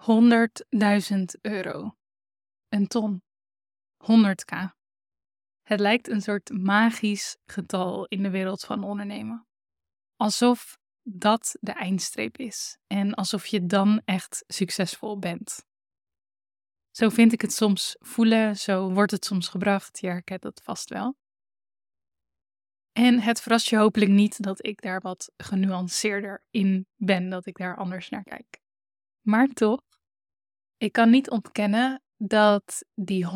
100.000 euro. Een ton. 100k. Het lijkt een soort magisch getal in de wereld van ondernemen. Alsof dat de eindstreep is en alsof je dan echt succesvol bent. Zo vind ik het soms voelen, zo wordt het soms gebracht. Je herkent dat vast wel. En het verrast je hopelijk niet dat ik daar wat genuanceerder in ben, dat ik daar anders naar kijk. Maar toch, ik kan niet ontkennen dat die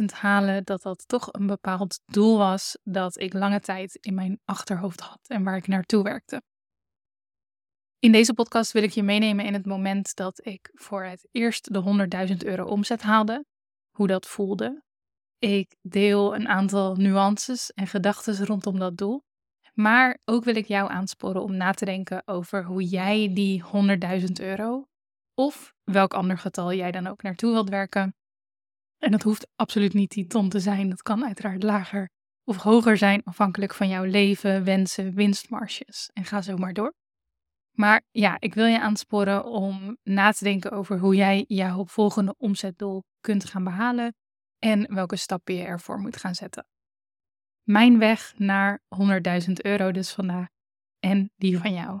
100.000 halen, dat dat toch een bepaald doel was dat ik lange tijd in mijn achterhoofd had en waar ik naartoe werkte. In deze podcast wil ik je meenemen in het moment dat ik voor het eerst de 100.000 euro omzet haalde, hoe dat voelde. Ik deel een aantal nuances en gedachten rondom dat doel. Maar ook wil ik jou aansporen om na te denken over hoe jij die 100.000 euro of welk ander getal jij dan ook naartoe wilt werken. En dat hoeft absoluut niet die ton te zijn, dat kan uiteraard lager of hoger zijn afhankelijk van jouw leven, wensen, winstmarges en ga zo maar door. Maar ja, ik wil je aansporen om na te denken over hoe jij jouw volgende omzetdoel kunt gaan behalen en welke stappen je ervoor moet gaan zetten. Mijn weg naar 100.000 euro dus vandaag en die van jou.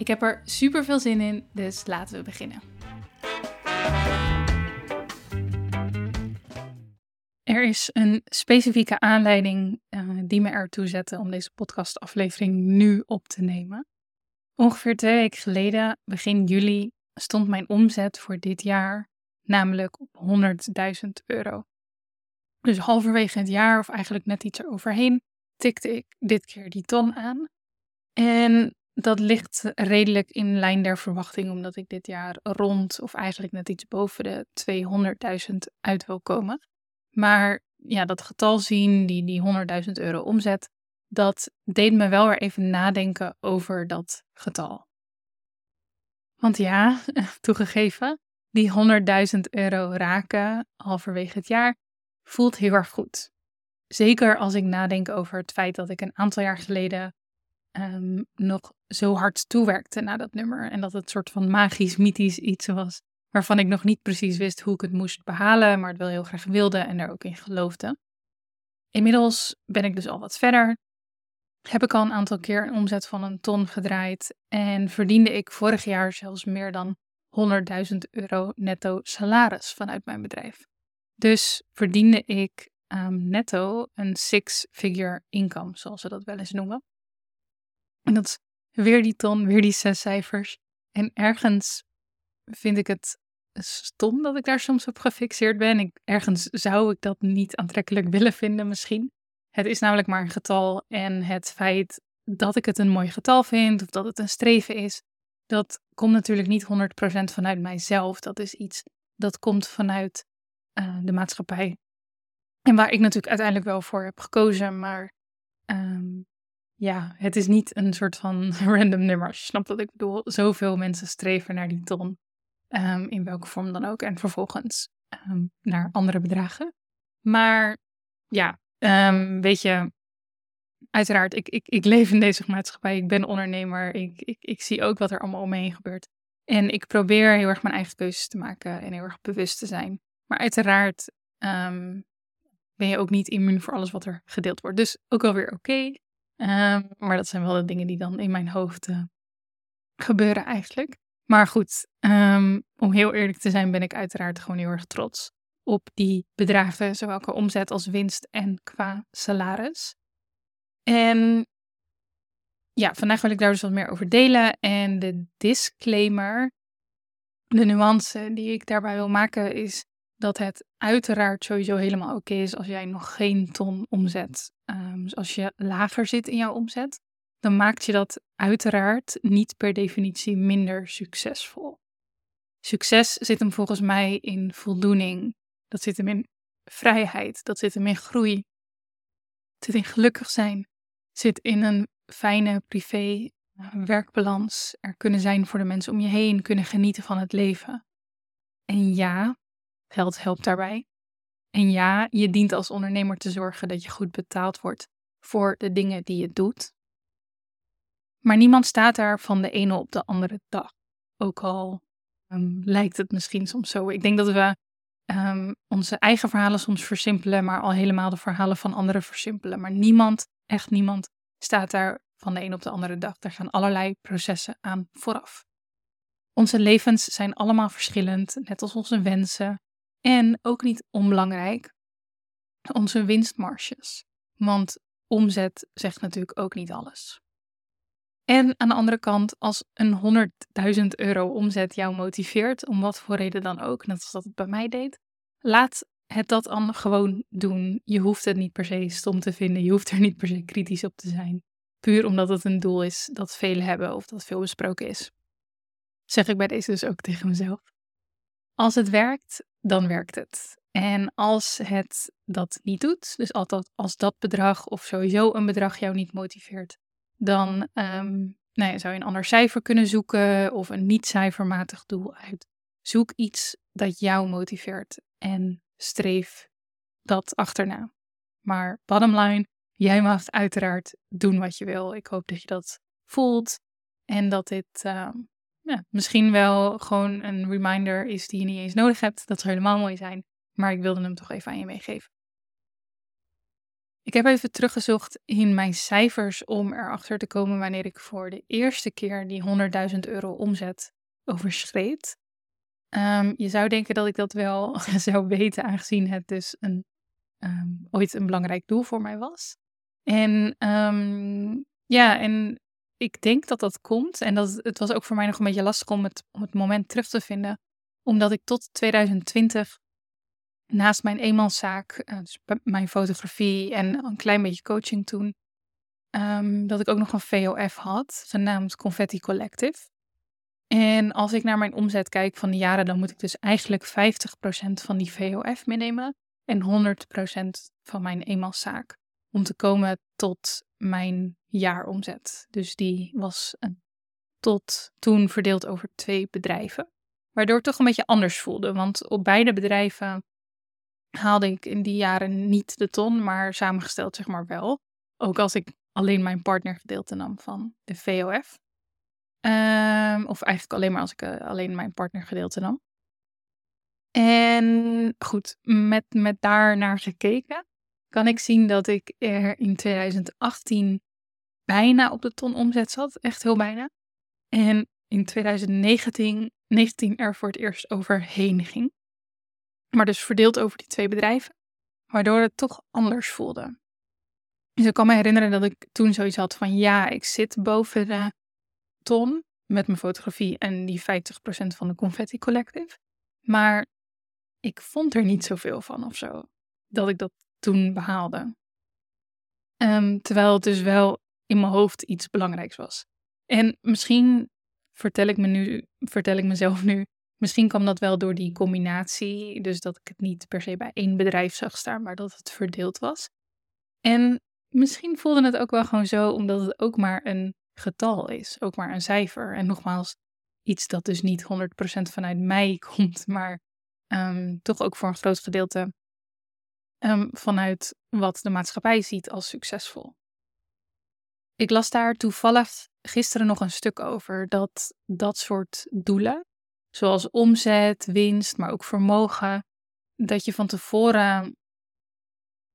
Ik heb er super veel zin in, dus laten we beginnen. Er is een specifieke aanleiding uh, die me ertoe zette om deze podcastaflevering nu op te nemen. Ongeveer twee weken geleden, begin juli, stond mijn omzet voor dit jaar namelijk op 100.000 euro. Dus halverwege het jaar, of eigenlijk net iets eroverheen, tikte ik dit keer die ton aan. En dat ligt redelijk in lijn der verwachting, omdat ik dit jaar rond, of eigenlijk net iets boven de 200.000 uit wil komen. Maar ja, dat getal zien, die, die 100.000 euro omzet, dat deed me wel weer even nadenken over dat getal. Want ja, toegegeven, die 100.000 euro raken halverwege het jaar voelt heel erg goed. Zeker als ik nadenk over het feit dat ik een aantal jaar geleden um, nog zo hard toewerkte naar dat nummer. En dat het soort van magisch, mythisch iets was waarvan ik nog niet precies wist hoe ik het moest behalen, maar het wel heel graag wilde en daar ook in geloofde. Inmiddels ben ik dus al wat verder. Heb ik al een aantal keer een omzet van een ton gedraaid en verdiende ik vorig jaar zelfs meer dan 100.000 euro netto salaris vanuit mijn bedrijf. Dus verdiende ik um, netto een six-figure income, zoals ze dat wel eens noemen. En dat is weer die ton, weer die zes cijfers. En ergens vind ik het stom dat ik daar soms op gefixeerd ben. Ik, ergens zou ik dat niet aantrekkelijk willen vinden misschien. Het is namelijk maar een getal en het feit dat ik het een mooi getal vind of dat het een streven is, dat komt natuurlijk niet 100% vanuit mijzelf. Dat is iets dat komt vanuit uh, de maatschappij. En waar ik natuurlijk uiteindelijk wel voor heb gekozen, maar um, ja, het is niet een soort van random nummer. Als je snapt wat ik bedoel. Zoveel mensen streven naar die ton. Um, in welke vorm dan ook. En vervolgens um, naar andere bedragen. Maar ja, um, weet je, uiteraard, ik, ik, ik leef in deze maatschappij. Ik ben ondernemer. Ik, ik, ik zie ook wat er allemaal om me heen gebeurt. En ik probeer heel erg mijn eigen keuzes te maken en heel erg bewust te zijn. Maar uiteraard ben je ook niet immuun voor alles wat er gedeeld wordt. Dus ook alweer oké. Um, maar dat zijn wel de dingen die dan in mijn hoofd uh, gebeuren eigenlijk. Maar goed, um, om heel eerlijk te zijn ben ik uiteraard gewoon heel erg trots op die bedragen, zowel qua omzet als winst en qua salaris. En ja, vandaag wil ik daar dus wat meer over delen. En de disclaimer, de nuance die ik daarbij wil maken, is dat het uiteraard sowieso helemaal oké is als jij nog geen ton omzet. Um, dus als je lager zit in jouw omzet. dan maakt je dat uiteraard niet per definitie minder succesvol. Succes zit hem volgens mij in voldoening. Dat zit hem in vrijheid. Dat zit hem in groei. Zit in gelukkig zijn. Zit in een fijne privé eh, werkbalans. Er kunnen zijn voor de mensen om je heen, kunnen genieten van het leven. En ja, geld helpt daarbij. En ja, je dient als ondernemer te zorgen dat je goed betaald wordt voor de dingen die je doet. Maar niemand staat daar van de ene op de andere dag. Ook al um, lijkt het misschien soms zo. Ik denk dat we um, onze eigen verhalen soms versimpelen, maar al helemaal de verhalen van anderen versimpelen. Maar niemand, echt niemand, staat daar van de een op de andere dag. Er gaan allerlei processen aan vooraf. Onze levens zijn allemaal verschillend, net als onze wensen. En ook niet onbelangrijk, onze winstmarges. Want omzet zegt natuurlijk ook niet alles. En aan de andere kant, als een 100.000 euro omzet jou motiveert, om wat voor reden dan ook, net als dat het bij mij deed, laat het dat dan gewoon doen. Je hoeft het niet per se stom te vinden, je hoeft er niet per se kritisch op te zijn. Puur omdat het een doel is dat velen hebben of dat veel besproken is. Zeg ik bij deze dus ook tegen mezelf. Als het werkt, dan werkt het. En als het dat niet doet, dus altijd als dat bedrag of sowieso een bedrag jou niet motiveert, dan um, nou ja, zou je een ander cijfer kunnen zoeken of een niet-cijfermatig doel uit. Zoek iets dat jou motiveert en streef dat achterna. Maar bottom line, jij mag uiteraard doen wat je wil. Ik hoop dat je dat voelt en dat dit uh, misschien wel gewoon een reminder is die je niet eens nodig hebt. Dat zou helemaal mooi zijn. Maar ik wilde hem toch even aan je meegeven. Ik heb even teruggezocht in mijn cijfers om erachter te komen wanneer ik voor de eerste keer die 100.000 euro omzet overschreed. Um, je zou denken dat ik dat wel zou weten, aangezien het dus een, um, ooit een belangrijk doel voor mij was. En um, ja, en ik denk dat dat komt. En dat, het was ook voor mij nog een beetje lastig om het, om het moment terug te vinden. Omdat ik tot 2020 naast mijn eenmanszaak, uh, dus mijn fotografie en een klein beetje coaching toen, um, dat ik ook nog een VOF had, genaamd Confetti Collective. En als ik naar mijn omzet kijk van de jaren, dan moet ik dus eigenlijk 50% van die VOF meenemen en 100% van mijn eenmanszaak. Om te komen tot mijn jaaromzet. Dus die was een, tot toen verdeeld over twee bedrijven. Waardoor het toch een beetje anders voelde. Want op beide bedrijven haalde ik in die jaren niet de ton, maar samengesteld zeg maar wel. Ook als ik alleen mijn partnergedeelte nam van de VOF. Um, of eigenlijk alleen maar als ik uh, alleen mijn partnergedeelte nam. En goed, met, met daar naar gekeken, kan ik zien dat ik er in 2018 bijna op de ton omzet zat. Echt heel bijna. En in 2019 19 er voor het eerst overheen ging. Maar dus verdeeld over die twee bedrijven. Waardoor het toch anders voelde. Dus ik kan me herinneren dat ik toen zoiets had van ja, ik zit boven de ton met mijn fotografie en die 50% van de Confetti Collective. Maar ik vond er niet zoveel van of zo. Dat ik dat toen behaalde. Um, terwijl het dus wel in mijn hoofd iets belangrijks was. En misschien vertel ik, me nu, vertel ik mezelf nu Misschien kwam dat wel door die combinatie, dus dat ik het niet per se bij één bedrijf zag staan, maar dat het verdeeld was. En misschien voelde het ook wel gewoon zo, omdat het ook maar een getal is, ook maar een cijfer. En nogmaals, iets dat dus niet 100% vanuit mij komt, maar um, toch ook voor een groot gedeelte um, vanuit wat de maatschappij ziet als succesvol. Ik las daar toevallig gisteren nog een stuk over dat dat soort doelen, zoals omzet, winst, maar ook vermogen, dat je van tevoren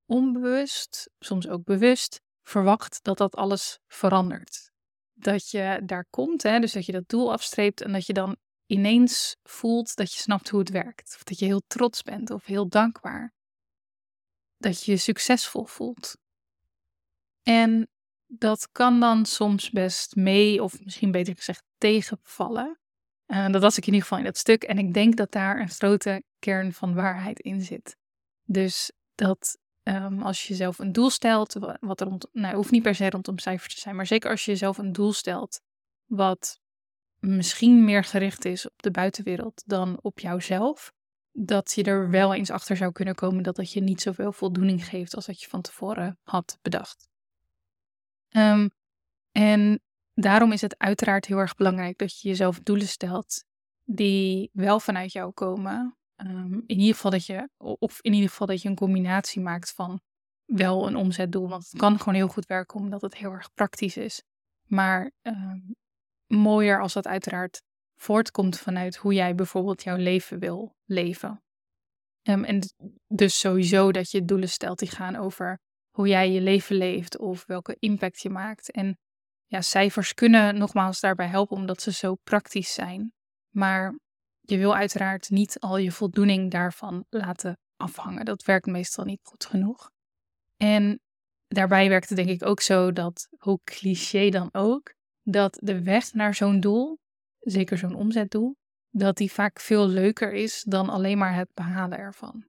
onbewust, soms ook bewust, verwacht dat dat alles verandert. Dat je daar komt, hè, dus dat je dat doel afstreept en dat je dan ineens voelt dat je snapt hoe het werkt. Of dat je heel trots bent of heel dankbaar. Dat je je succesvol voelt. En dat kan dan soms best mee, of misschien beter gezegd tegenvallen. Uh, dat was ik in ieder geval in dat stuk. En ik denk dat daar een grote kern van waarheid in zit. Dus dat ehm, als je jezelf een doel stelt, wat rond, nou, hoeft niet per se rondom cijfers te zijn, maar zeker als je jezelf een doel stelt, wat misschien meer gericht is op de buitenwereld dan op jouzelf, dat je er wel eens achter zou kunnen komen dat het je niet zoveel voldoening geeft als dat je van tevoren had bedacht. Um, en daarom is het uiteraard heel erg belangrijk dat je jezelf doelen stelt die wel vanuit jou komen. Um, in ieder geval dat je, of in ieder geval dat je een combinatie maakt van wel een omzetdoel. Want het kan gewoon heel goed werken omdat het heel erg praktisch is. Maar um, mooier als dat uiteraard voortkomt vanuit hoe jij bijvoorbeeld jouw leven wil leven. Um, en dus sowieso dat je doelen stelt die gaan over hoe jij je leven leeft of welke impact je maakt. En ja, cijfers kunnen nogmaals daarbij helpen omdat ze zo praktisch zijn. Maar je wil uiteraard niet al je voldoening daarvan laten afhangen. Dat werkt meestal niet goed genoeg. En daarbij werkt het denk ik ook zo dat, hoe cliché dan ook, dat de weg naar zo'n doel, zeker zo'n omzetdoel, dat die vaak veel leuker is dan alleen maar het behalen ervan.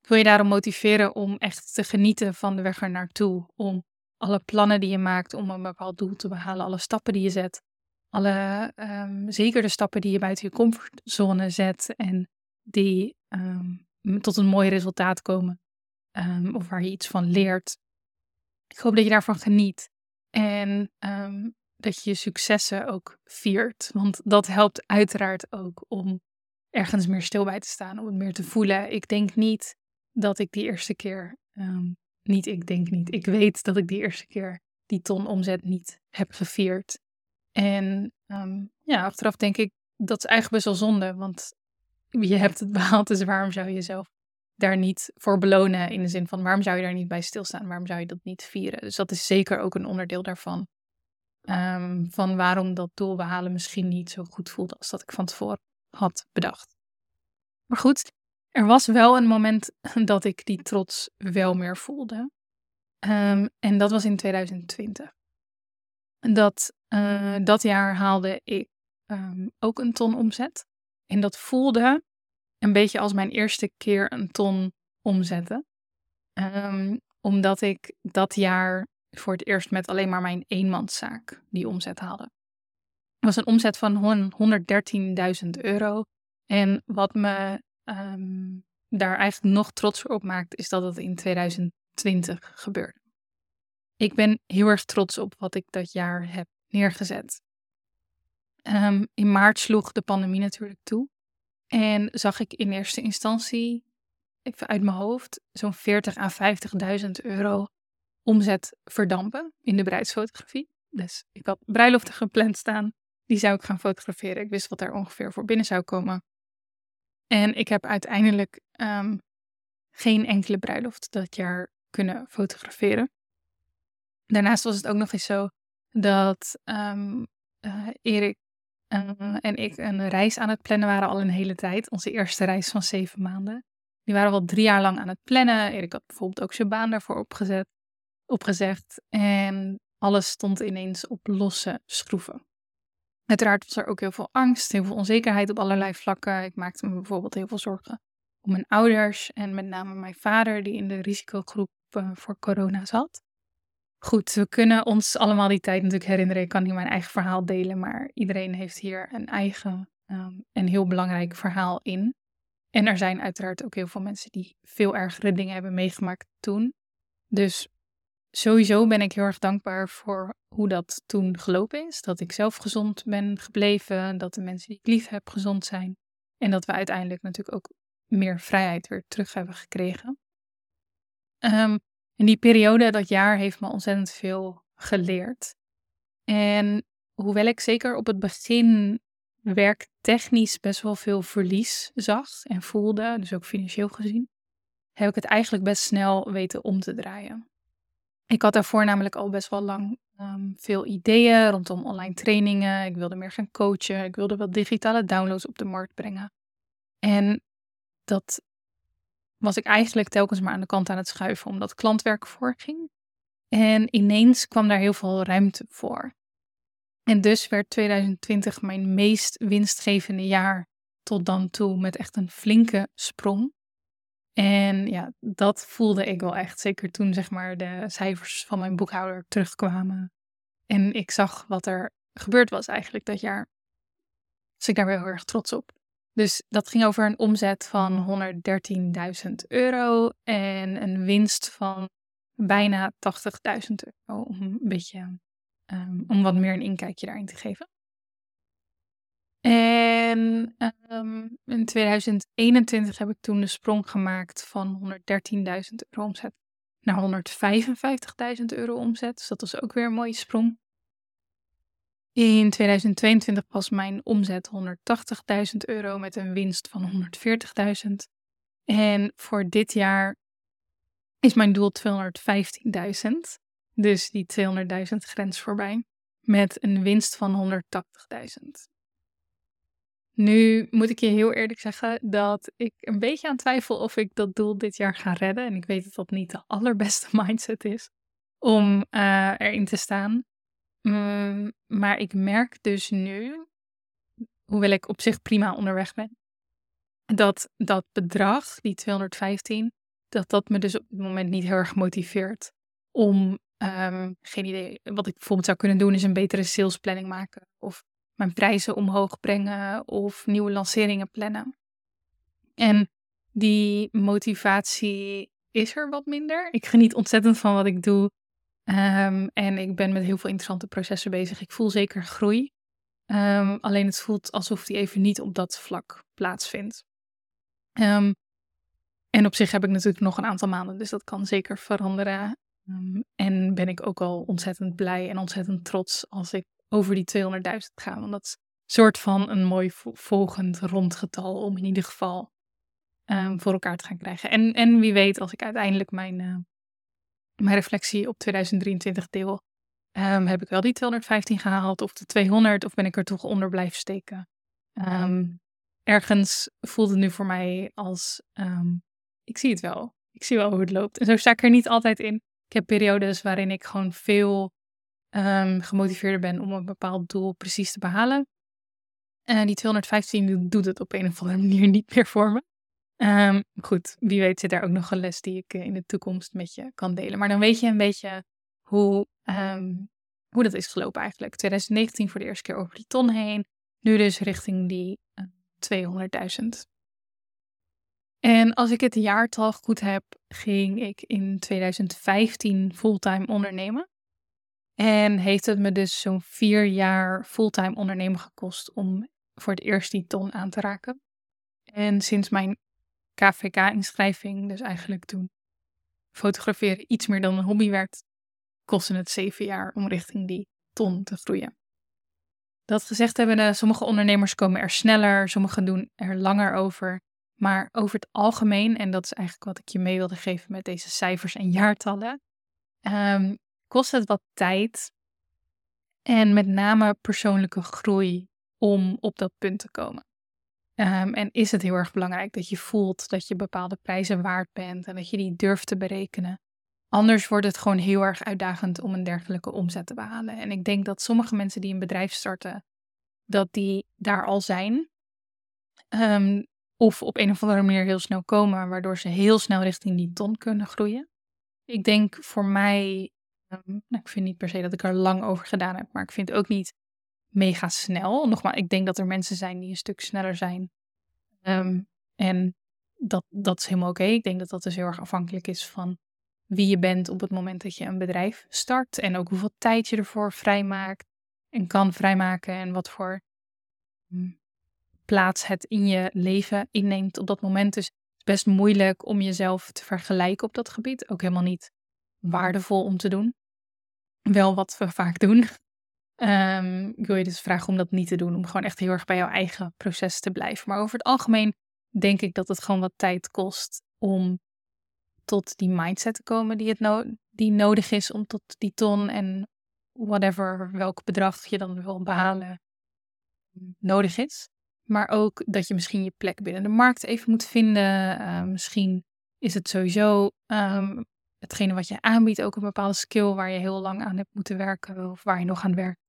Ik wil je daarom motiveren om echt te genieten van de weg er naartoe. Om alle plannen die je maakt om een bepaald doel te behalen, alle stappen die je zet, alle, um, zeker de stappen die je buiten je comfortzone zet en die um, tot een mooi resultaat komen um, of waar je iets van leert. Ik hoop dat je daarvan geniet en dat je je successen ook viert, want dat helpt uiteraard ook om ergens meer stil bij te staan, om het meer te voelen. Ik denk niet dat ik die eerste keer, niet ik denk niet, ik weet dat ik die eerste keer die ton omzet niet heb gevierd. En ehm, ja, achteraf denk ik, dat is eigenlijk best wel zonde, want je hebt het behaald, dus waarom zou je jezelf daar niet voor belonen? In de zin van, waarom zou je daar niet bij stilstaan? Waarom zou je dat niet vieren? Dus dat is zeker ook een onderdeel daarvan. Ehm, van waarom dat doel behalen misschien niet zo goed voelde als dat ik van tevoren had bedacht. Maar goed, er was wel een moment dat ik die trots wel meer voelde. Ehm, en dat was in 2020. Dat, uh, dat jaar haalde ik um, ook een ton omzet. En dat voelde een beetje als mijn eerste keer een ton omzetten. Omdat ik dat jaar voor het eerst met alleen maar mijn eenmanszaak die omzet haalde. Het was een omzet van 113.000 euro. En wat me um, daar eigenlijk nog trotser op maakt, is dat het in 2020 gebeurde. Ik ben heel erg trots op wat ik dat jaar heb neergezet. Um, in maart sloeg de pandemie natuurlijk toe. En zag ik in eerste instantie, even uit mijn hoofd, zo'n 40 à 50.000 euro omzet verdampen in de bruidsfotografie. Dus ik had bruiloften gepland staan. Die zou ik gaan fotograferen. Ik wist wat daar ongeveer voor binnen zou komen. En ik heb uiteindelijk um, geen enkele bruiloft dat jaar kunnen fotograferen. Daarnaast was het ook nog eens zo dat um, Erik en ik een reis aan het plannen waren al een hele tijd. Onze eerste reis van zeven maanden. Die waren al drie jaar lang aan het plannen. Erik had bijvoorbeeld ook zijn baan daarvoor opgezet, opgezegd. En alles stond ineens op losse schroeven. Uiteraard was er ook heel veel angst, heel veel onzekerheid op allerlei vlakken. Ik maakte me bijvoorbeeld heel veel zorgen om mijn ouders en met name mijn vader, die in de risicogroep uh, voor corona zat. Goed, we kunnen ons allemaal die tijd natuurlijk herinneren. Ik kan hier mijn eigen verhaal delen, maar iedereen heeft hier een eigen um, en heel belangrijk verhaal in. En er zijn uiteraard ook heel veel mensen die veel ergere dingen hebben meegemaakt toen. Dus sowieso ben ik heel erg dankbaar voor hoe dat toen gelopen is. Dat ik zelf gezond ben gebleven, dat de mensen die ik lief heb gezond zijn. En dat we uiteindelijk natuurlijk ook meer vrijheid weer terug hebben gekregen. Um, en die periode, dat jaar, heeft me ontzettend veel geleerd. En hoewel ik zeker op het begin werktechnisch best wel veel verlies zag en voelde, dus ook financieel gezien, heb ik het eigenlijk best snel weten om te draaien. Ik had daarvoor namelijk al best wel lang um, veel ideeën rondom online trainingen. Ik wilde meer gaan coachen. Ik wilde wat digitale downloads op de markt brengen. En dat was ik eigenlijk telkens maar aan de kant aan het schuiven omdat klantwerk voorging. En ineens kwam daar heel veel ruimte voor. En dus werd 2020 mijn meest winstgevende jaar tot dan toe met echt een flinke sprong. En ja, dat voelde ik wel echt. Zeker toen zeg maar de cijfers van mijn boekhouder terugkwamen. En ik zag wat er gebeurd was eigenlijk dat jaar. Dus ik daar weer heel erg trots op. Dus dat ging over een omzet van 113.000 euro en een winst van bijna 80.000 euro. Om een beetje, um, om wat meer een inkijkje daarin te geven. En um, in 2021 heb ik toen de sprong gemaakt van 113.000 euro omzet naar 155.000 euro omzet. Dus dat was ook weer een mooie sprong. In 2022 was mijn omzet 180.000 euro met een winst van 140.000. En voor dit jaar is mijn doel 215.000. Dus die 200.000 grens voorbij. Met een winst van 180.000. Nu moet ik je heel eerlijk zeggen dat ik een beetje aan twijfel of ik dat doel dit jaar ga redden. En ik weet dat dat niet de allerbeste mindset is om uh, erin te staan. Mm, maar ik merk dus nu, hoewel ik op zich prima onderweg ben, dat dat bedrag, die 215, dat dat me dus op het moment niet heel erg motiveert om, um, geen idee, wat ik bijvoorbeeld zou kunnen doen is een betere salesplanning maken of mijn prijzen omhoog brengen of nieuwe lanceringen plannen. En die motivatie is er wat minder. Ik geniet ontzettend van wat ik doe. Um, en ik ben met heel veel interessante processen bezig. Ik voel zeker groei. Um, alleen het voelt alsof die even niet op dat vlak plaatsvindt. Um, en op zich heb ik natuurlijk nog een aantal maanden, dus dat kan zeker veranderen. en ben ik ook al ontzettend blij en ontzettend trots als ik over die 200.000 ga. Want dat is een soort van een mooi volgend rondgetal om in ieder geval voor elkaar te gaan krijgen. En, en wie weet, als ik uiteindelijk mijn, uh, mijn reflectie op 2023 deel, um, heb ik wel die 215 gehaald of de 200 of ben ik er toch onder blijven steken. Um, ergens voelt het nu voor mij als, ik zie het wel. Ik zie wel hoe het loopt. En zo sta ik er niet altijd in. Ik heb periodes waarin ik gewoon veel gemotiveerder ben om een bepaald doel precies te behalen. En die 215 doet het op een of andere manier niet meer voor me. Um, goed, wie weet zit daar ook nog een les die ik eh, in de toekomst met je kan delen. Maar dan weet je een beetje hoe, um, hoe dat is gelopen eigenlijk. 2019 voor de eerste keer over die ton heen. Nu dus richting die uh, eh, 200.000. En als ik het jaartal goed heb, ging ik in 2015 fulltime ondernemen. En heeft het me dus zo'n vier jaar fulltime ondernemen gekost om voor het eerst die ton aan te raken. En sinds mijn KVK-inschrijving, dus eigenlijk toen fotograferen iets meer dan een hobby werd, kostte het zeven jaar om richting die ton te groeien. Dat gezegd hebben, sommige ondernemers komen er sneller, sommigen doen er langer over. Maar over het algemeen, en dat is eigenlijk wat ik je mee wilde geven met deze cijfers en jaartallen, um, kost het wat tijd en met name persoonlijke groei om op dat punt te komen. Um, en is het heel erg belangrijk dat je voelt dat je bepaalde prijzen waard bent en dat je die durft te berekenen. Anders wordt het gewoon heel erg uitdagend om een dergelijke omzet te behalen. En ik denk dat sommige mensen die een bedrijf starten, dat die daar al zijn. Um, of op een of andere manier heel snel komen, waardoor ze heel snel richting die ton kunnen groeien. Ik denk voor mij, nou, ik vind niet per se dat ik er lang over gedaan heb, maar ik vind ook niet mega snel. Nogmaals, ik denk dat er mensen zijn die een stuk sneller zijn. Ehm, en dat, dat is helemaal oké. Ik denk dat dat dus heel erg afhankelijk is van wie je bent op het moment dat je een bedrijf start. En ook hoeveel tijd je ervoor vrijmaakt en kan vrijmaken. En wat voor hm, plaats het in je leven inneemt op dat moment. Dus het is best moeilijk om jezelf te vergelijken op dat gebied. Ook helemaal niet waardevol om te doen. Wel wat we vaak doen. Um, ik wil je dus vragen om dat niet te doen, om gewoon echt heel erg bij jouw eigen proces te blijven. Maar over het algemeen denk ik dat het gewoon wat tijd kost om tot die mindset te komen die, het die nodig is om tot die ton en whatever, welk bedrag je dan wil behalen, nodig is. Maar ook dat je misschien je plek binnen de markt even moet vinden. Uh, misschien is het sowieso um, hetgene wat je aanbiedt ook een bepaalde skill waar je heel lang aan hebt moeten werken of waar je nog aan werkt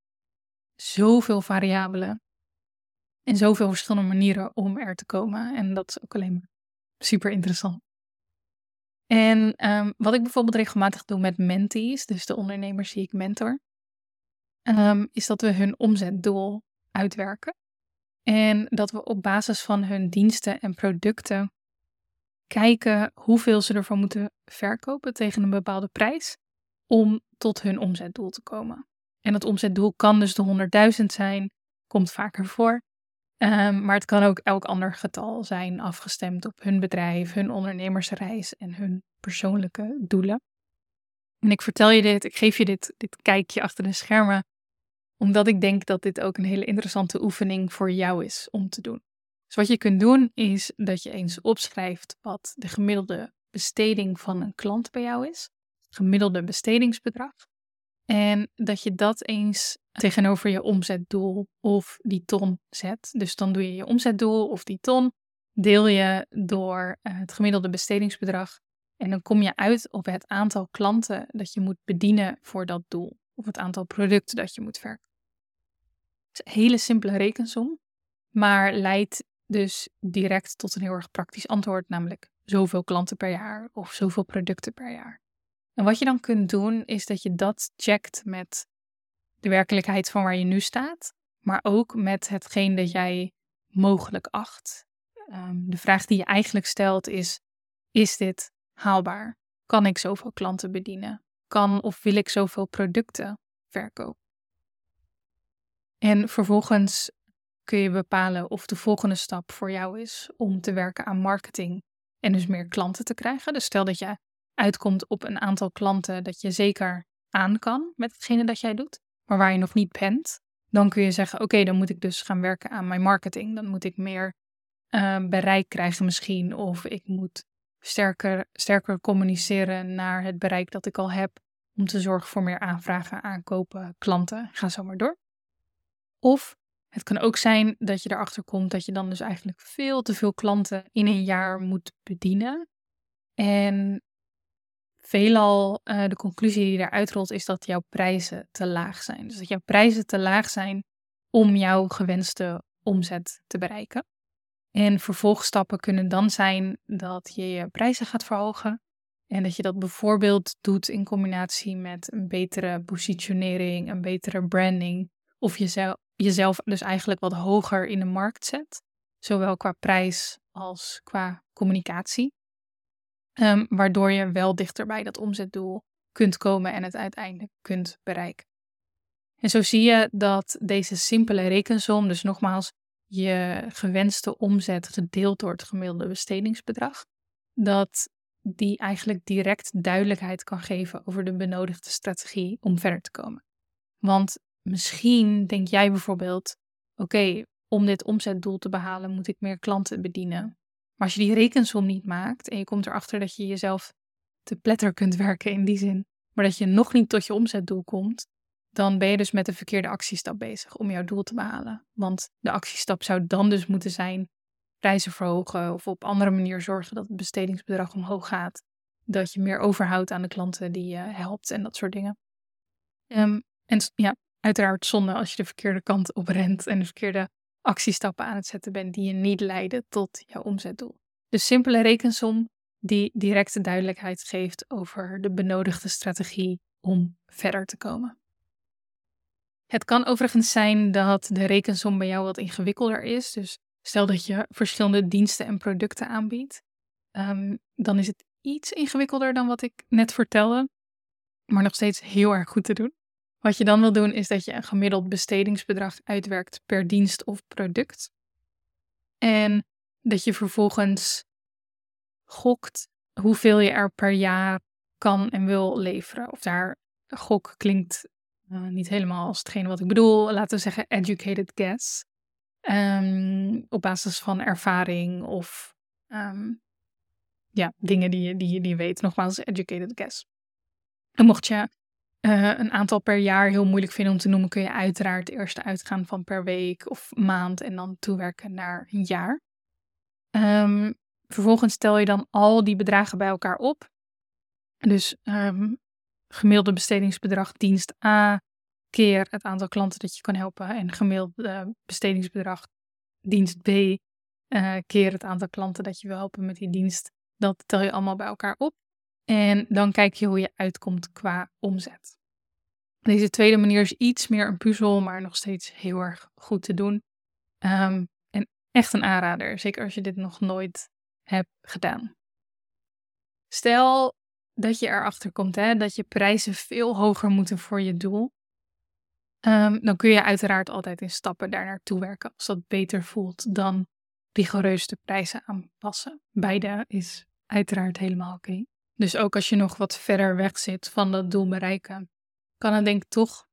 zoveel variabelen en zoveel verschillende manieren om er te komen. En dat is ook alleen maar super interessant. En ehm, wat ik bijvoorbeeld regelmatig doe met mentees, dus de ondernemers die ik mentor, ehm, is dat we hun omzetdoel uitwerken. En dat we op basis van hun diensten en producten kijken hoeveel ze ervan moeten verkopen tegen een bepaalde prijs om tot hun omzetdoel te komen. En dat omzetdoel kan dus de 100.000 zijn, komt vaker voor. Ehm, maar het kan ook elk ander getal zijn, afgestemd op hun bedrijf, hun ondernemersreis en hun persoonlijke doelen. En ik vertel je dit, ik geef je dit, dit kijkje achter de schermen, omdat ik denk dat dit ook een hele interessante oefening voor jou is om te doen. Dus wat je kunt doen is dat je eens opschrijft wat de gemiddelde besteding van een klant bij jou is, gemiddelde bestedingsbedrag. En dat je dat eens tegenover je omzetdoel of die ton zet. Dus dan doe je je omzetdoel of die ton, deel je door eh, het gemiddelde bestedingsbedrag. En dan kom je uit op het aantal klanten dat je moet bedienen voor dat doel. Of het aantal producten dat je moet verkopen. Het is een hele simpele rekensom, maar leidt dus direct tot een heel erg praktisch antwoord, namelijk zoveel klanten per jaar of zoveel producten per jaar. En wat je dan kunt doen, is dat je dat checkt met de werkelijkheid van waar je nu staat, maar ook met hetgeen dat jij mogelijk acht. Ehm, de vraag die je eigenlijk stelt is: is dit haalbaar? Kan ik zoveel klanten bedienen? Kan of wil ik zoveel producten verkopen? En vervolgens kun je bepalen of de volgende stap voor jou is om te werken aan marketing en dus meer klanten te krijgen. Dus stel dat je uitkomt op een aantal klanten dat je zeker aan kan met hetgene dat jij doet, maar waar je nog niet bent, dan kun je zeggen: Oké, dan moet ik dus gaan werken aan mijn marketing. Dan moet ik meer uh, bereik krijgen, misschien. Of ik moet sterker, sterker communiceren naar het bereik dat ik al heb. Om te zorgen voor meer aanvragen, aankopen, klanten. Ga zo maar door. Of het kan ook zijn dat je erachter komt dat je dan dus eigenlijk veel te veel klanten in een jaar moet bedienen. En veelal uh, de conclusie die eruit rolt is dat jouw prijzen te laag zijn. Dus dat jouw prijzen te laag zijn om jouw gewenste omzet te bereiken. En vervolgstappen kunnen dan zijn dat je je prijzen gaat verhogen. En dat je dat bijvoorbeeld doet in combinatie met een betere positionering, een betere branding. Of jezelf, jezelf dus eigenlijk wat hoger in de markt zet. Zowel qua prijs als qua communicatie. Um, waardoor je wel dichter bij dat omzetdoel kunt komen en het uiteindelijk kunt bereiken. En zo zie je dat deze simpele rekensom, dus nogmaals je gewenste omzet gedeeld door het gemiddelde bestedingsbedrag, dat die eigenlijk direct duidelijkheid kan geven over de benodigde strategie om verder te komen. Want misschien denk jij bijvoorbeeld: oké, om dit omzetdoel te behalen moet ik meer klanten bedienen. Maar als je die rekensom niet maakt en je komt erachter dat je jezelf te pletter kunt werken in die zin, maar dat je nog niet tot je omzetdoel komt, dan ben je dus met de verkeerde actiestap bezig om jouw doel te behalen. Want de actiestap zou dan dus moeten zijn prijzen verhogen of op andere manier zorgen dat het bestedingsbedrag omhoog gaat. Dat je meer overhoudt aan de klanten die je helpt en dat soort dingen. Um, en ja, uiteraard zonde als je de verkeerde kant op rent en de verkeerde actiestappen aan het zetten bent die je niet leiden tot jouw omzetdoel. Dus simpele rekensom die directe duidelijkheid geeft over de benodigde strategie om verder te komen. Het kan overigens zijn dat de rekensom bij jou wat ingewikkelder is. Dus stel dat je verschillende diensten en producten aanbiedt, ehm, dan is het iets ingewikkelder dan wat ik net vertelde, maar nog steeds heel erg goed te doen. Wat je dan wil doen is dat je een gemiddeld bestedingsbedrag uitwerkt per dienst of product. En dat je vervolgens gokt hoeveel je er per jaar kan en wil leveren. Of daar gok klinkt uh, niet helemaal als hetgene wat ik bedoel. Laten we zeggen educated guess. Um, op basis van ervaring of um, ja, dingen die je, die, die je weet. Nogmaals, educated guess. En mocht je uh, een aantal per jaar heel moeilijk vinden om te noemen, kun je uiteraard eerst uitgaan van per week of maand en dan toewerken naar een jaar. Um, vervolgens stel je dan al die bedragen bij elkaar op. Dus um, gemiddelde bestedingsbedrag dienst A keer het aantal klanten dat je kan helpen en gemiddelde bestedingsbedrag dienst B uh, keer het aantal klanten dat je wil helpen met die dienst. Dat tel je allemaal bij elkaar op. En dan kijk je hoe je uitkomt qua omzet. Deze tweede manier is iets meer een puzzel, maar nog steeds heel erg goed te doen. Ehm, en echt een aanrader, zeker als je dit nog nooit hebt gedaan. Stel dat je erachter komt hè, dat je prijzen veel hoger moeten voor je doel. Ehm, dan kun je uiteraard altijd in stappen daar naartoe werken als dat beter voelt dan rigoureus de prijzen aanpassen. Beide is uiteraard helemaal oké. Dus ook als je nog wat verder weg zit van dat doel bereiken, kan het denk ik toch,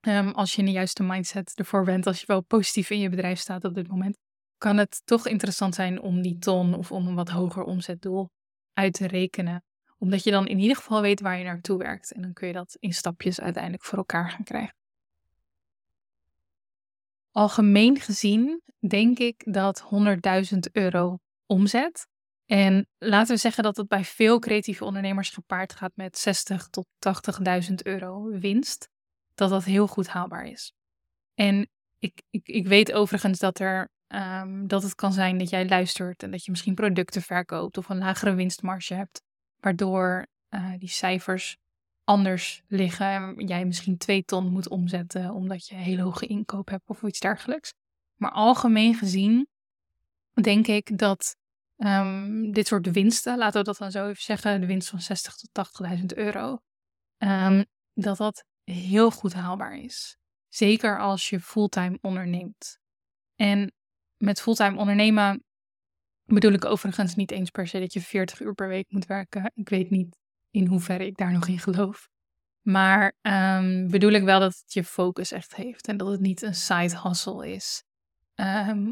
ehm, als je in de juiste mindset ervoor bent, als je wel positief in je bedrijf staat op dit moment, kan het toch interessant zijn om die ton of om een wat hoger omzetdoel uit te rekenen. Omdat je dan in ieder geval weet waar je naartoe werkt. En dan kun je dat in stapjes uiteindelijk voor elkaar gaan krijgen. Algemeen gezien denk ik dat 100.000 euro omzet. En laten we zeggen dat het bij veel creatieve ondernemers gepaard gaat met 60 tot 80.000 euro winst. Dat dat heel goed haalbaar is. En ik, ik, ik weet overigens dat, er, um, dat het kan zijn dat jij luistert en dat je misschien producten verkoopt of een lagere winstmarge hebt, waardoor uh, die cijfers anders liggen en jij misschien twee ton moet omzetten omdat je een hele hoge inkoop hebt of iets dergelijks. Maar algemeen gezien denk ik dat um, dit soort winsten, laten we dat dan zo even zeggen, de winst van 60 tot 80.000 euro, um, dat dat heel goed haalbaar is. Zeker als je fulltime onderneemt. En met fulltime ondernemen bedoel ik overigens niet eens per se dat je 40 uur per week moet werken. Ik weet niet in hoeverre ik daar nog in geloof. Maar um, bedoel ik wel dat het je focus echt heeft en dat het niet een side hustle is.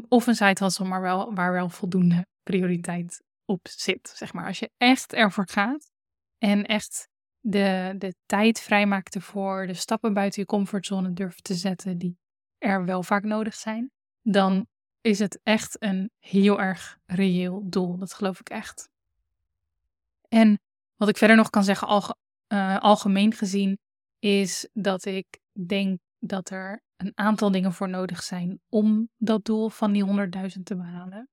Of een side hustle, maar wel, waar wel voldoende prioriteit op zit. Zeg maar. Als je echt ervoor gaat en echt de, de tijd vrijmaakt ervoor, de stappen buiten je comfortzone durft te zetten die er wel vaak nodig zijn, dan is het echt een heel erg reëel doel. Dat geloof ik echt. En wat ik verder nog kan zeggen, uh, algemeen gezien, is dat ik denk dat er een aantal dingen voor nodig zijn om dat doel van die 100.000 te behalen.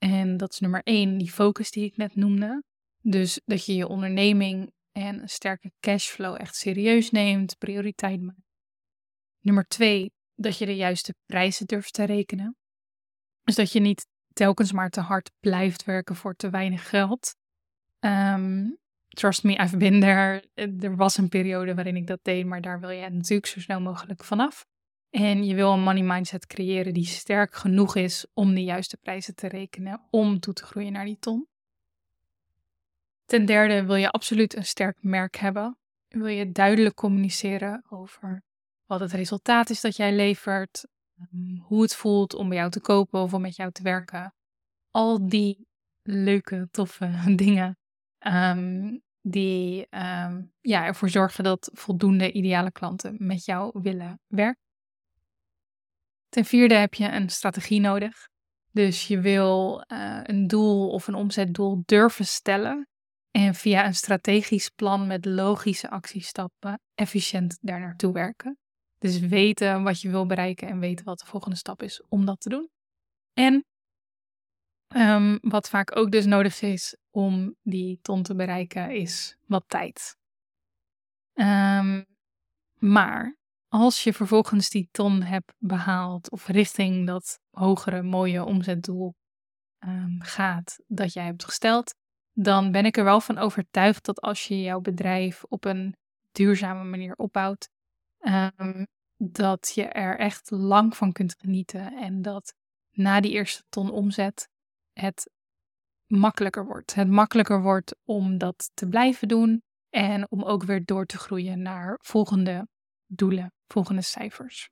En dat is nummer één, die focus die ik net noemde. Dus dat je je onderneming en een sterke cashflow echt serieus neemt, prioriteit maakt. Nummer twee, dat je de juiste prijzen durft te rekenen. Dus dat je niet telkens maar te hard blijft werken voor te weinig geld. Um, trust me, I've been there. Er was een periode waarin ik dat deed, maar daar wil je natuurlijk zo snel mogelijk vanaf. En je wil een money mindset creëren die sterk genoeg is om de juiste prijzen te rekenen om toe te groeien naar die ton. Ten derde wil je absoluut een sterk merk hebben. Wil je duidelijk communiceren over wat het resultaat is dat jij levert, ehm, hoe het voelt om bij jou te kopen of om met jou te werken. Al die leuke, toffe dingen um, die um, ja, ervoor zorgen dat voldoende ideale klanten met jou willen werken. Ten vierde heb je een strategie nodig. Dus je wil uh, een doel of een omzetdoel durven stellen en via een strategisch plan met logische actiestappen efficiënt daar naartoe werken. Dus weten wat je wil bereiken en weten wat de volgende stap is om dat te doen. En um, wat vaak ook dus nodig is om die ton te bereiken, is wat tijd. Um, maar als je vervolgens die ton hebt behaald of richting dat hogere mooie omzetdoel um, gaat dat jij hebt gesteld, dan ben ik er wel van overtuigd dat als je jouw bedrijf op een duurzame manier opbouwt, um, dat je er echt lang van kunt genieten en dat na die eerste ton omzet het makkelijker wordt. Het makkelijker wordt om dat te blijven doen en om ook weer door te groeien naar volgende doelen, volgende cijfers.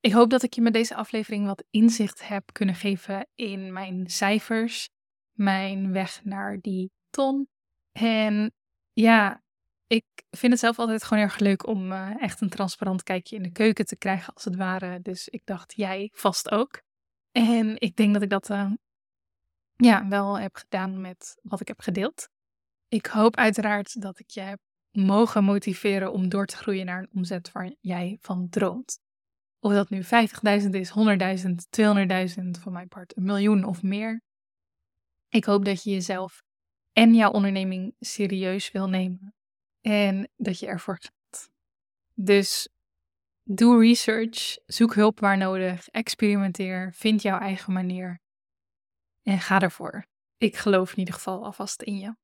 Ik hoop dat ik je met deze aflevering wat inzicht heb kunnen geven in mijn cijfers, mijn weg naar die ton. En ja, ik vind het zelf altijd gewoon erg leuk om uh, echt een transparant kijkje in de keuken te krijgen, als het ware. Dus ik dacht, jij vast ook. En ik denk dat ik dat uh, ja, wel heb gedaan met wat ik heb gedeeld. Ik hoop uiteraard dat ik je heb mogen motiveren om door te groeien naar een omzet waar jij van droomt. Of dat nu 50.000 is, 100.000, 200.000, van mijn part een miljoen of meer. Ik hoop dat je jezelf en jouw onderneming serieus wil nemen en dat je ervoor gaat. Dus doe research, zoek hulp waar nodig, experimenteer, vind jouw eigen manier en ga ervoor. Ik geloof in ieder geval alvast in je.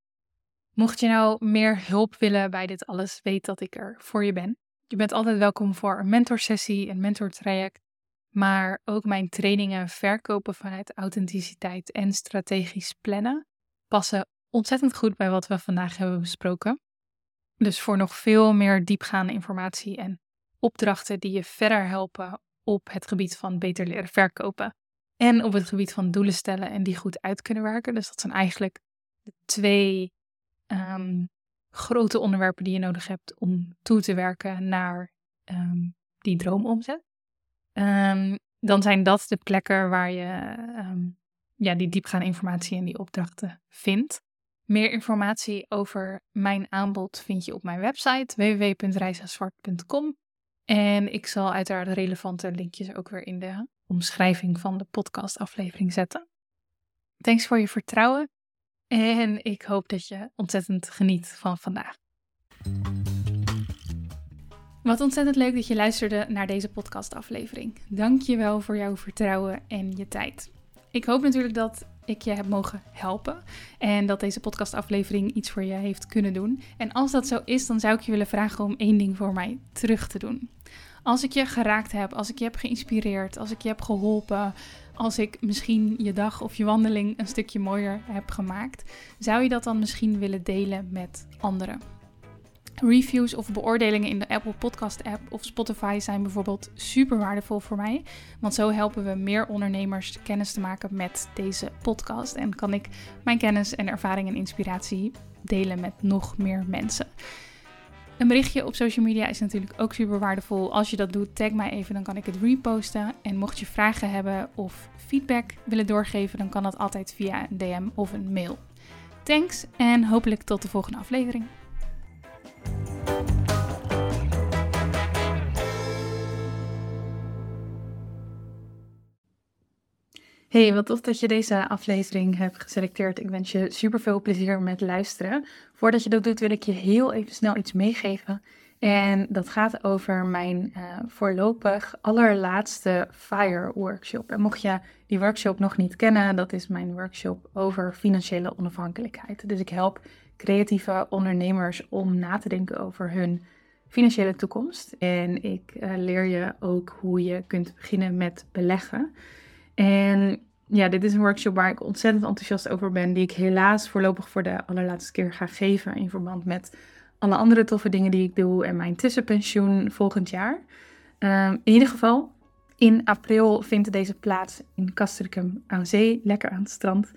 Mocht je nou meer hulp willen bij dit alles, weet dat ik er voor je ben. Je bent altijd welkom voor een mentorsessie, een mentortraject, maar ook mijn trainingen verkopen vanuit authenticiteit en strategisch plannen passen ontzettend goed bij wat we vandaag hebben besproken. Dus voor nog veel meer diepgaande informatie en opdrachten die je verder helpen op het gebied van beter leren verkopen en op het gebied van doelen stellen en die goed uit kunnen werken. Dus dat zijn eigenlijk de twee ehm, grote onderwerpen die je nodig hebt om toe te werken naar um, die droomomzet. Um, dan zijn dat de plekken waar je ja, die diepgaande informatie en die opdrachten vindt. Meer informatie over mijn aanbod vind je op mijn website www.reisazwart.com. En ik zal uiteraard relevante linkjes ook weer in de omschrijving van de podcastaflevering zetten. Thanks voor je vertrouwen en ik hoop dat je ontzettend geniet van vandaag. Wat ontzettend leuk dat je luisterde naar deze podcastaflevering. Dank je wel voor jouw vertrouwen en je tijd. Ik hoop natuurlijk dat ik je heb mogen helpen en dat deze podcastaflevering iets voor je heeft kunnen doen. En als dat zo is, dan zou ik je willen vragen om één ding voor mij terug te doen. Als ik je geraakt heb, als ik je heb geïnspireerd, als ik je heb geholpen, als ik misschien je dag of je wandeling een stukje mooier heb gemaakt, zou je dat dan misschien willen delen met anderen? Reviews of beoordelingen in de Apple Podcast app of Spotify zijn bijvoorbeeld super waardevol voor mij. Want zo helpen we meer ondernemers kennis te maken met deze podcast. En kan ik mijn kennis en ervaring en inspiratie delen met nog meer mensen. Een berichtje op social media is natuurlijk ook super waardevol. Als je dat doet, tag mij even, dan kan ik het reposten. En mocht je vragen hebben of feedback willen doorgeven, dan kan dat altijd via een DM of een mail. Thanks en hopelijk tot de volgende aflevering. Hey, wat tof dat je deze aflevering hebt geselecteerd. Ik wens je super veel plezier met luisteren. Voordat je dat doet, wil ik je heel even snel iets meegeven. En dat gaat over mijn uh, voorlopig allerlaatste FIRE workshop. En mocht je die workshop nog niet kennen, dat is mijn workshop over financiële onafhankelijkheid. Dus ik help creatieve ondernemers om na te denken over hun financiële toekomst. En ik uh, leer je ook hoe je kunt beginnen met beleggen. En ja, dit is een workshop waar ik ontzettend enthousiast over ben, die ik helaas voorlopig voor de allerlaatste keer ga geven in verband met alle andere toffe dingen die ik doe en mijn tussenpensioen volgend jaar. Um, in ieder geval, in april vindt deze plaats in Castricum aan zee, lekker aan het strand.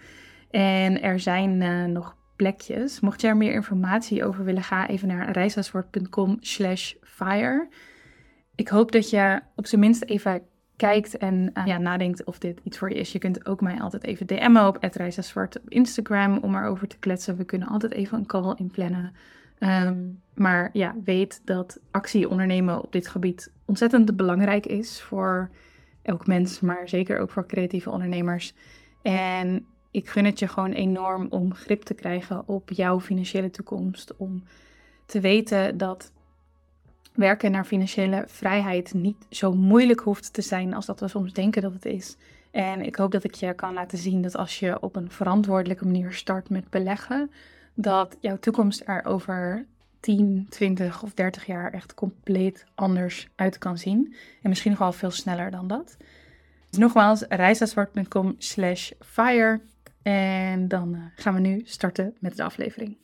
En er zijn uh, nog plekjes. Mocht je er meer informatie over willen, ga even naar reisaswoord.com slash fire. Ik hoop dat je op zijn minst even kijkt en uh, ja, nadenkt of dit iets voor je is. Je kunt ook mij altijd even DM'en op @reisazwart op Instagram om erover te kletsen. We kunnen altijd even een call inplannen. Um, maar ja, weet dat actie ondernemen op dit gebied ontzettend belangrijk is voor elk mens, maar zeker ook voor creatieve ondernemers. En ik gun het je gewoon enorm om grip te krijgen op jouw financiële toekomst. Om te weten dat werken naar financiële vrijheid niet zo moeilijk hoeft te zijn als dat we soms denken dat het is. En ik hoop dat ik je kan laten zien dat als je op een verantwoordelijke manier start met beleggen, dat jouw toekomst er over 10, 20 of 30 jaar echt compleet anders uit kan zien. En misschien nog wel veel sneller dan dat. Dus nogmaals, reisazwart.com slash fire. En dan eh, gaan we nu starten met de aflevering.